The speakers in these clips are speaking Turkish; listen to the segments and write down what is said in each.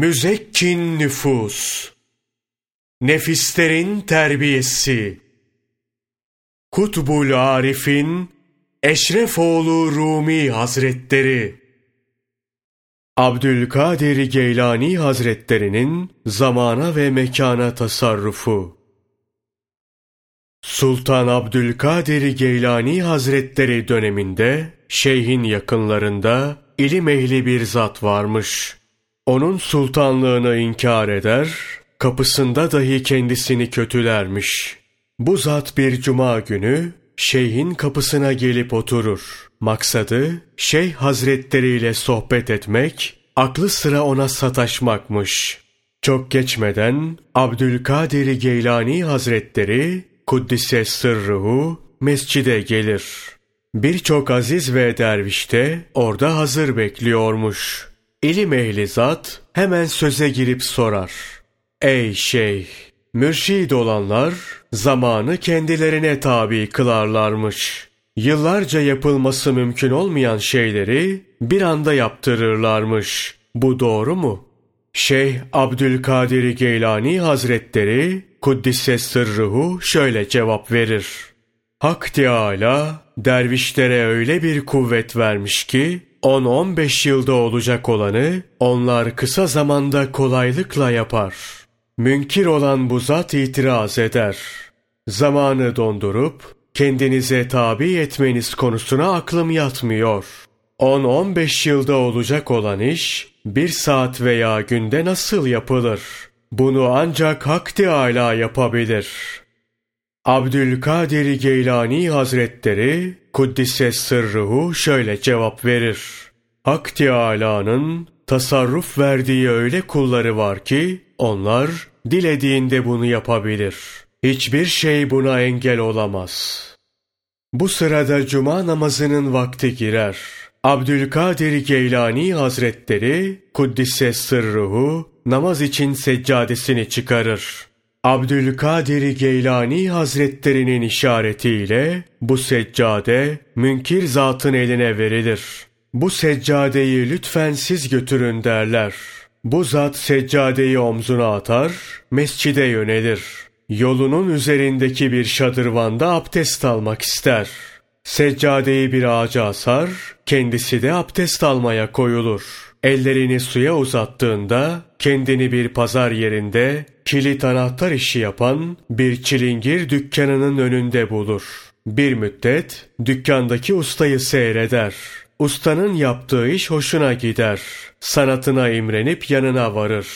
Müzekkin nüfus, nefislerin terbiyesi, Kutbul Arif'in Eşrefoğlu Rumi Hazretleri, Abdülkadir Geylani Hazretlerinin zamana ve mekana tasarrufu, Sultan Abdülkadir Geylani Hazretleri döneminde şeyhin yakınlarında ilim ehli bir zat varmış. Onun sultanlığını inkar eder, kapısında dahi kendisini kötülermiş. Bu zat bir cuma günü şeyhin kapısına gelip oturur. Maksadı şeyh hazretleriyle sohbet etmek, aklı sıra ona sataşmakmış. Çok geçmeden Abdülkadir Geylani Hazretleri Kuddise sırruhu mescide gelir. Birçok aziz ve derviş de orada hazır bekliyormuş. İlim ehli zat hemen söze girip sorar. Ey şeyh! Mürşid olanlar zamanı kendilerine tabi kılarlarmış. Yıllarca yapılması mümkün olmayan şeyleri bir anda yaptırırlarmış. Bu doğru mu? Şeyh Abdülkadir Geylani Hazretleri Kuddise sırruhu şöyle cevap verir. Hak Teâlâ dervişlere öyle bir kuvvet vermiş ki 10-15 yılda olacak olanı onlar kısa zamanda kolaylıkla yapar. Münkir olan bu zat itiraz eder. Zamanı dondurup kendinize tabi etmeniz konusuna aklım yatmıyor. 10-15 yılda olacak olan iş bir saat veya günde nasıl yapılır?'' Bunu ancak Hak Teâlâ yapabilir. Abdülkadir Geylani Hazretleri Kuddise sırruhu şöyle cevap verir. Hak Teâlâ'nın tasarruf verdiği öyle kulları var ki onlar dilediğinde bunu yapabilir. Hiçbir şey buna engel olamaz. Bu sırada cuma namazının vakti girer. Abdülkadir Geylani Hazretleri Kuddise sırruhu namaz için seccadesini çıkarır. Abdülkadir Geylani Hazretlerinin işaretiyle bu seccade münkir zatın eline verilir. Bu seccadeyi lütfen siz götürün derler. Bu zat seccadeyi omzuna atar, mescide yönelir. Yolunun üzerindeki bir şadırvanda abdest almak ister. Seccadeyi bir ağaca asar, kendisi de abdest almaya koyulur.'' Ellerini suya uzattığında kendini bir pazar yerinde kilit anahtar işi yapan bir çilingir dükkanının önünde bulur. Bir müddet dükkandaki ustayı seyreder. Ustanın yaptığı iş hoşuna gider. Sanatına imrenip yanına varır.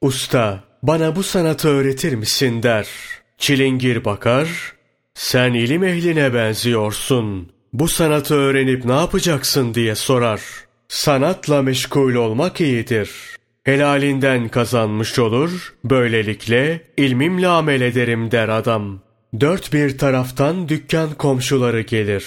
Usta, bana bu sanatı öğretir misin der. Çilingir bakar, sen ilim ehline benziyorsun. Bu sanatı öğrenip ne yapacaksın diye sorar. Sanatla meşgul olmak iyidir. Helalinden kazanmış olur, böylelikle ilmimle amel ederim der adam. Dört bir taraftan dükkan komşuları gelir.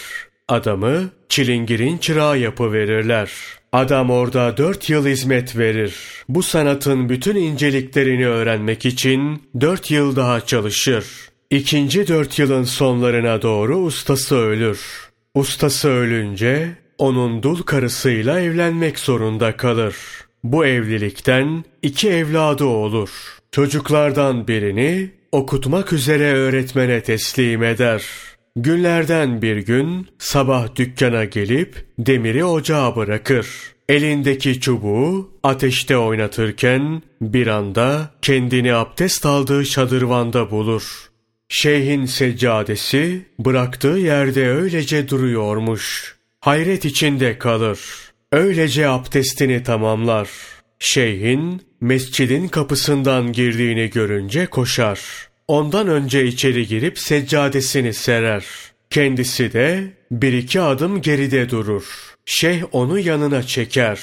Adamı çilingirin çırağı yapıverirler. Adam orada dört yıl hizmet verir. Bu sanatın bütün inceliklerini öğrenmek için dört yıl daha çalışır. İkinci dört yılın sonlarına doğru ustası ölür. Ustası ölünce onun dul karısıyla evlenmek zorunda kalır. Bu evlilikten iki evladı olur. Çocuklardan birini okutmak üzere öğretmene teslim eder. Günlerden bir gün sabah dükkana gelip demiri ocağa bırakır. Elindeki çubuğu ateşte oynatırken bir anda kendini abdest aldığı şadırvanda bulur. Şeyhin seccadesi bıraktığı yerde öylece duruyormuş hayret içinde kalır. Öylece abdestini tamamlar. Şeyhin mescidin kapısından girdiğini görünce koşar. Ondan önce içeri girip seccadesini serer. Kendisi de bir iki adım geride durur. Şeyh onu yanına çeker.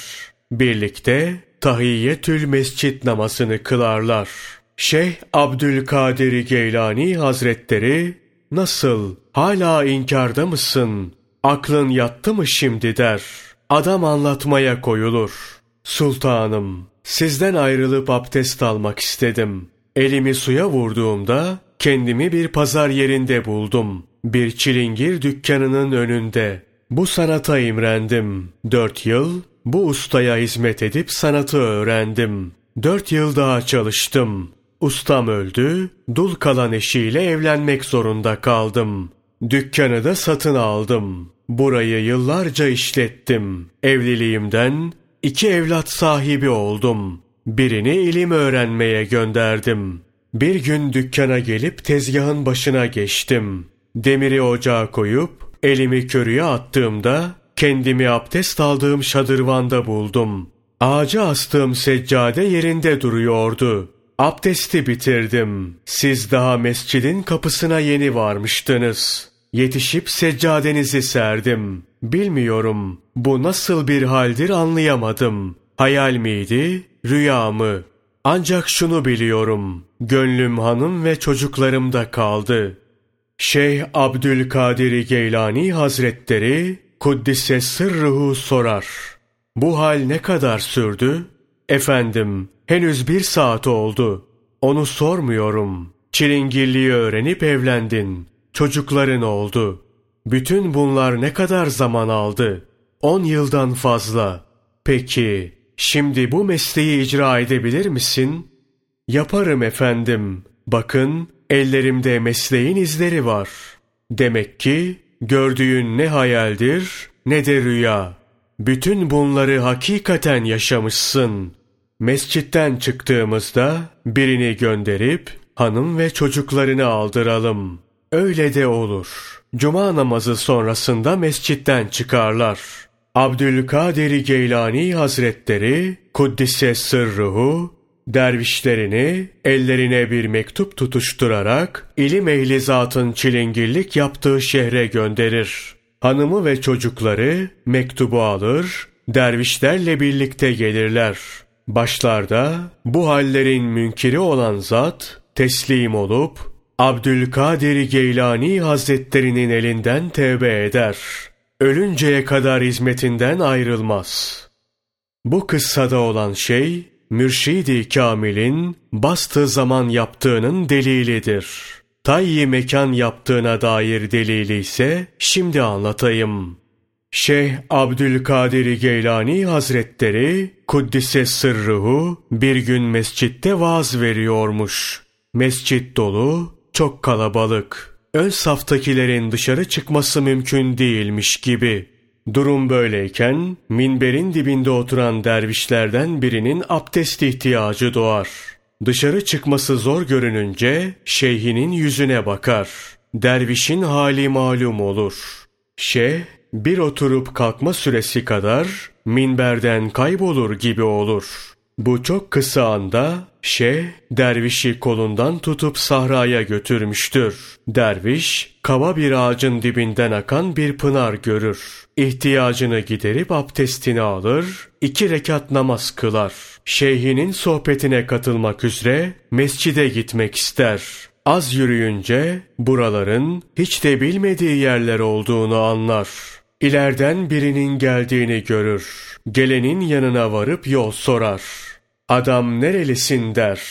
Birlikte tahiyyetül mescit namazını kılarlar. Şeyh Abdülkadir Geylani Hazretleri nasıl hala inkarda mısın? Aklın yattı mı şimdi der. Adam anlatmaya koyulur. Sultanım, sizden ayrılıp abdest almak istedim. Elimi suya vurduğumda kendimi bir pazar yerinde buldum. Bir çilingir dükkanının önünde. Bu sanata imrendim. Dört yıl bu ustaya hizmet edip sanatı öğrendim. Dört yıl daha çalıştım. Ustam öldü, dul kalan eşiyle evlenmek zorunda kaldım. Dükkanı da satın aldım. Burayı yıllarca işlettim. Evliliğimden iki evlat sahibi oldum. Birini ilim öğrenmeye gönderdim. Bir gün dükkana gelip tezgahın başına geçtim. Demiri ocağa koyup elimi körüye attığımda kendimi abdest aldığım şadırvanda buldum. Ağaca astığım seccade yerinde duruyordu. Abdesti bitirdim. Siz daha mescidin kapısına yeni varmıştınız. Yetişip seccadenizi serdim. Bilmiyorum. Bu nasıl bir haldir anlayamadım. Hayal miydi, rüya mı? Ancak şunu biliyorum. Gönlüm hanım ve çocuklarımda kaldı. Şeyh Abdülkadir Geylani Hazretleri Kuddise sırruhu sorar. Bu hal ne kadar sürdü? Efendim, henüz bir saat oldu. Onu sormuyorum. Çilingirliği öğrenip evlendin. Çocukların oldu. Bütün bunlar ne kadar zaman aldı? On yıldan fazla. Peki, şimdi bu mesleği icra edebilir misin? Yaparım efendim. Bakın, ellerimde mesleğin izleri var. Demek ki, gördüğün ne hayaldir, ne de rüya. Bütün bunları hakikaten yaşamışsın. Mescitten çıktığımızda birini gönderip hanım ve çocuklarını aldıralım. Öyle de olur. Cuma namazı sonrasında mescitten çıkarlar. Abdülkadir Geylani Hazretleri Kuddise Sırruhu dervişlerini ellerine bir mektup tutuşturarak ilim ehli zatın çilingirlik yaptığı şehre gönderir. Hanımı ve çocukları mektubu alır, dervişlerle birlikte gelirler. Başlarda bu hallerin münkiri olan zat teslim olup Abdülkadir Geylani Hazretlerinin elinden tevbe eder. Ölünceye kadar hizmetinden ayrılmaz. Bu kıssada olan şey Mürşidi Kamil'in bastığı zaman yaptığının delilidir. Tayyi mekan yaptığına dair delili ise şimdi anlatayım. Şeyh Abdülkadir Geylani Hazretleri Kuddise Sırruhu bir gün mescitte vaaz veriyormuş. Mescit dolu, çok kalabalık. Ön saftakilerin dışarı çıkması mümkün değilmiş gibi. Durum böyleyken minberin dibinde oturan dervişlerden birinin abdest ihtiyacı doğar. Dışarı çıkması zor görününce şeyhinin yüzüne bakar. Dervişin hali malum olur. Şeyh bir oturup kalkma süresi kadar minberden kaybolur gibi olur. Bu çok kısa anda şeyh dervişi kolundan tutup sahraya götürmüştür. Derviş kava bir ağacın dibinden akan bir pınar görür. İhtiyacını giderip abdestini alır, iki rekat namaz kılar. Şeyhinin sohbetine katılmak üzere mescide gitmek ister. Az yürüyünce buraların hiç de bilmediği yerler olduğunu anlar. İleriden birinin geldiğini görür. Gelenin yanına varıp yol sorar. Adam nerelisin der.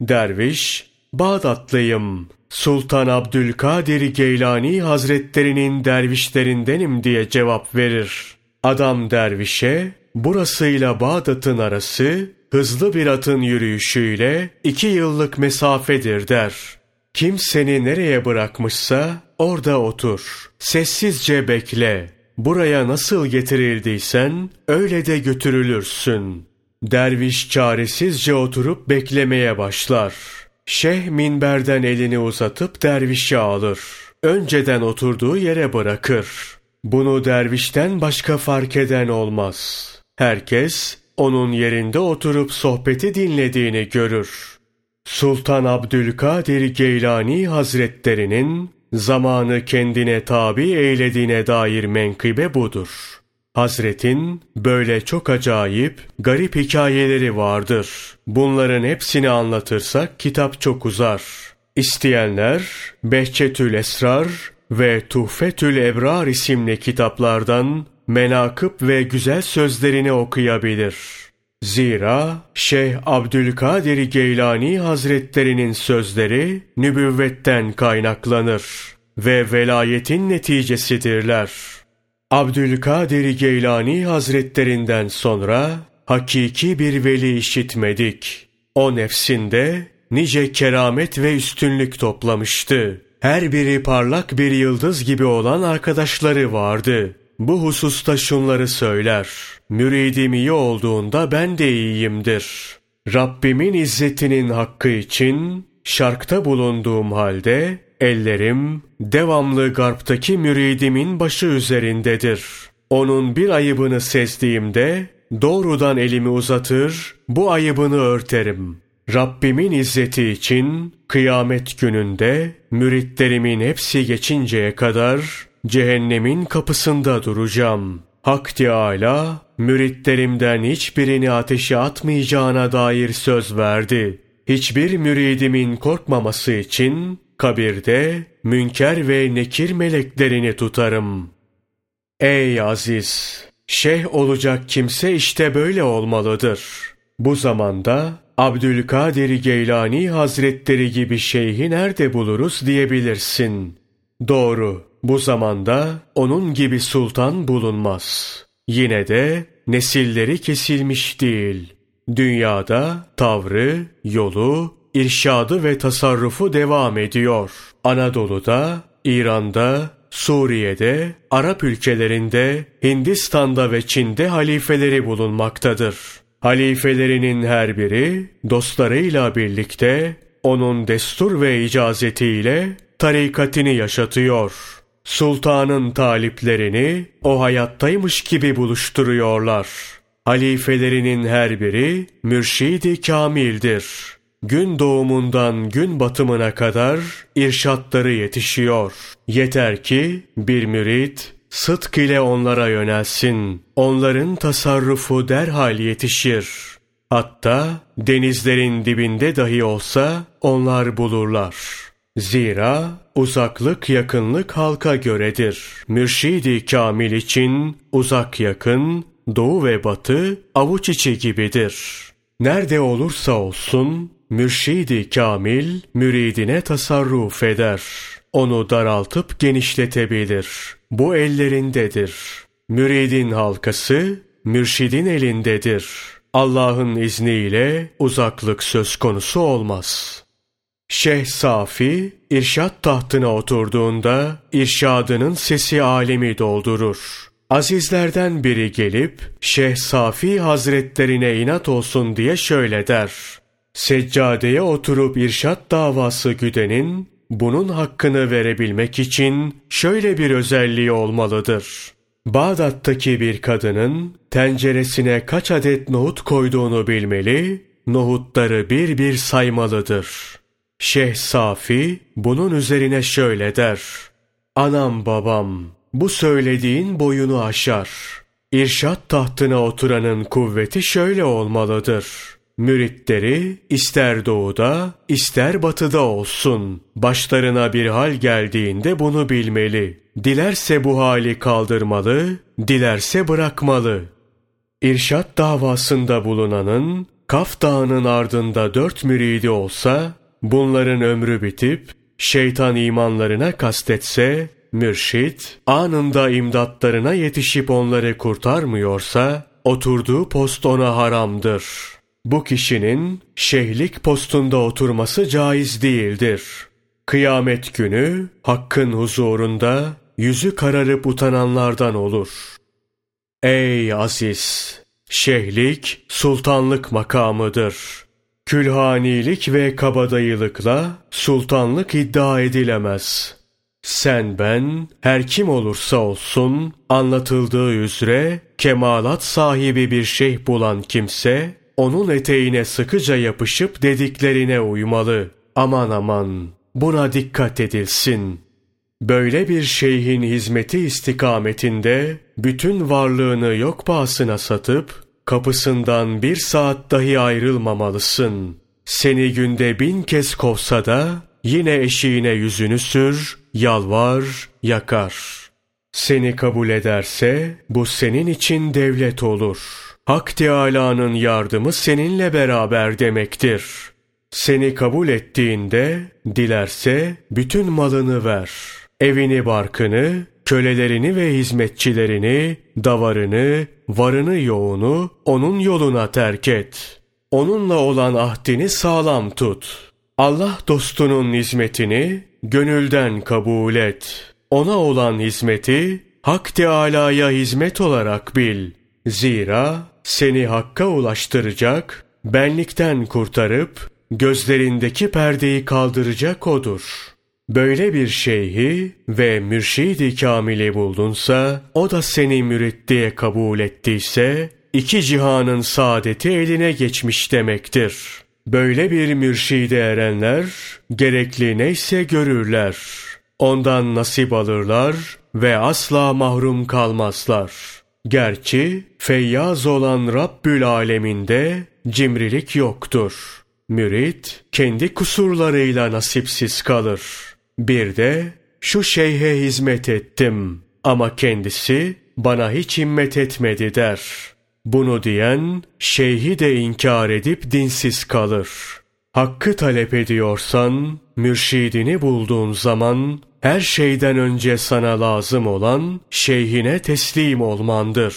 Derviş, Bağdatlıyım. Sultan Abdülkadir Geylani Hazretlerinin dervişlerindenim diye cevap verir. Adam dervişe, burasıyla Bağdat'ın arası hızlı bir atın yürüyüşüyle iki yıllık mesafedir der. Kim seni nereye bırakmışsa orada otur. Sessizce bekle. Buraya nasıl getirildiysen öyle de götürülürsün. Derviş çaresizce oturup beklemeye başlar. Şeyh minberden elini uzatıp dervişi alır. Önceden oturduğu yere bırakır. Bunu dervişten başka fark eden olmaz. Herkes onun yerinde oturup sohbeti dinlediğini görür. Sultan Abdülkadir Geylani Hazretlerinin zamanı kendine tabi eylediğine dair menkıbe budur. Hazretin böyle çok acayip, garip hikayeleri vardır. Bunların hepsini anlatırsak kitap çok uzar. İsteyenler Behçetül Esrar ve Tuhfetül Ebrar isimli kitaplardan menakıp ve güzel sözlerini okuyabilir. Zira Şeyh Abdülkadir Geylani Hazretlerinin sözleri nübüvvetten kaynaklanır ve velayetin neticesidirler. Abdülkadir Geylani Hazretlerinden sonra hakiki bir veli işitmedik. O nefsinde nice keramet ve üstünlük toplamıştı. Her biri parlak bir yıldız gibi olan arkadaşları vardı. Bu hususta şunları söyler. Müridim iyi olduğunda ben de iyiyimdir. Rabbimin izzetinin hakkı için şarkta bulunduğum halde ellerim devamlı garptaki müridimin başı üzerindedir. Onun bir ayıbını sezdiğimde doğrudan elimi uzatır, bu ayıbını örterim. Rabbimin izzeti için kıyamet gününde müritlerimin hepsi geçinceye kadar cehennemin kapısında duracağım. Hak Teâlâ müritlerimden hiçbirini ateşe atmayacağına dair söz verdi. Hiçbir müridimin korkmaması için kabirde münker ve nekir meleklerini tutarım. Ey aziz! Şeyh olacak kimse işte böyle olmalıdır. Bu zamanda Abdülkadir Geylani Hazretleri gibi şeyhi nerede buluruz diyebilirsin. Doğru, bu zamanda onun gibi sultan bulunmaz. Yine de nesilleri kesilmiş değil. Dünyada tavrı, yolu, irşadı ve tasarrufu devam ediyor. Anadolu'da, İran'da, Suriye'de, Arap ülkelerinde, Hindistan'da ve Çin'de halifeleri bulunmaktadır. Halifelerinin her biri dostlarıyla birlikte onun destur ve icazetiyle tarikatini yaşatıyor. Sultanın taliplerini o hayattaymış gibi buluşturuyorlar. Halifelerinin her biri mürşidi kamildir. Gün doğumundan gün batımına kadar irşatları yetişiyor. Yeter ki bir mürit sıdk ile onlara yönelsin. Onların tasarrufu derhal yetişir. Hatta denizlerin dibinde dahi olsa onlar bulurlar. Zira uzaklık yakınlık halka göredir. Mürşidi kamil için uzak yakın, doğu ve batı avuç içi gibidir. Nerede olursa olsun mürşidi kamil müridine tasarruf eder. Onu daraltıp genişletebilir. Bu ellerindedir. Müridin halkası mürşidin elindedir. Allah'ın izniyle uzaklık söz konusu olmaz. Şeyh Safi, irşat tahtına oturduğunda irşadının sesi alemi doldurur. Azizlerden biri gelip Şeyh Safi Hazretlerine inat olsun diye şöyle der. Seccadeye oturup irşat davası güdenin bunun hakkını verebilmek için şöyle bir özelliği olmalıdır. Bağdat'taki bir kadının tenceresine kaç adet nohut koyduğunu bilmeli, nohutları bir bir saymalıdır. Şeyh Safi bunun üzerine şöyle der. Anam babam, bu söylediğin boyunu aşar. İrşat tahtına oturanın kuvveti şöyle olmalıdır. Müritleri ister doğuda ister batıda olsun. Başlarına bir hal geldiğinde bunu bilmeli. Dilerse bu hali kaldırmalı, dilerse bırakmalı. İrşat davasında bulunanın Kaf Dağı'nın ardında dört müridi olsa, bunların ömrü bitip şeytan imanlarına kastetse, mürşit anında imdatlarına yetişip onları kurtarmıyorsa, oturduğu post ona haramdır.'' Bu kişinin şeyhlik postunda oturması caiz değildir. Kıyamet günü hakkın huzurunda yüzü kararıp utananlardan olur. Ey aziz! Şeyhlik sultanlık makamıdır. Külhanilik ve kabadayılıkla sultanlık iddia edilemez. Sen ben, her kim olursa olsun, anlatıldığı üzere kemalat sahibi bir şeyh bulan kimse, onun eteğine sıkıca yapışıp dediklerine uymalı. Aman aman buna dikkat edilsin. Böyle bir şeyhin hizmeti istikametinde bütün varlığını yok pahasına satıp kapısından bir saat dahi ayrılmamalısın. Seni günde bin kez kovsa da yine eşiğine yüzünü sür, yalvar, yakar. Seni kabul ederse bu senin için devlet olur.'' Hak Teâlâ'nın yardımı seninle beraber demektir. Seni kabul ettiğinde, dilerse bütün malını ver. Evini barkını, kölelerini ve hizmetçilerini, davarını, varını yoğunu onun yoluna terk et. onunla olan ahdini sağlam tut. Allah dostunun hizmetini gönülden kabul et. Ona olan hizmeti Hak Teâlâ'ya hizmet olarak bil. Zira seni Hakk'a ulaştıracak, benlikten kurtarıp gözlerindeki perdeyi kaldıracak odur. Böyle bir şeyhi ve mürşidi kamili buldunsa, o da seni mürit diye kabul ettiyse, iki cihanın saadeti eline geçmiş demektir. Böyle bir mürşide erenler, gerekli neyse görürler. Ondan nasip alırlar ve asla mahrum kalmazlar. Gerçi feyyaz olan Rabbül Aleminde cimrilik yoktur. Mürit kendi kusurlarıyla nasipsiz kalır. Bir de şu şeyhe hizmet ettim ama kendisi bana hiç himmet etmedi der. Bunu diyen şeyhi de inkar edip dinsiz kalır. Hakkı talep ediyorsan, mürşidini bulduğun zaman her şeyden önce sana lazım olan şeyhine teslim olmandır.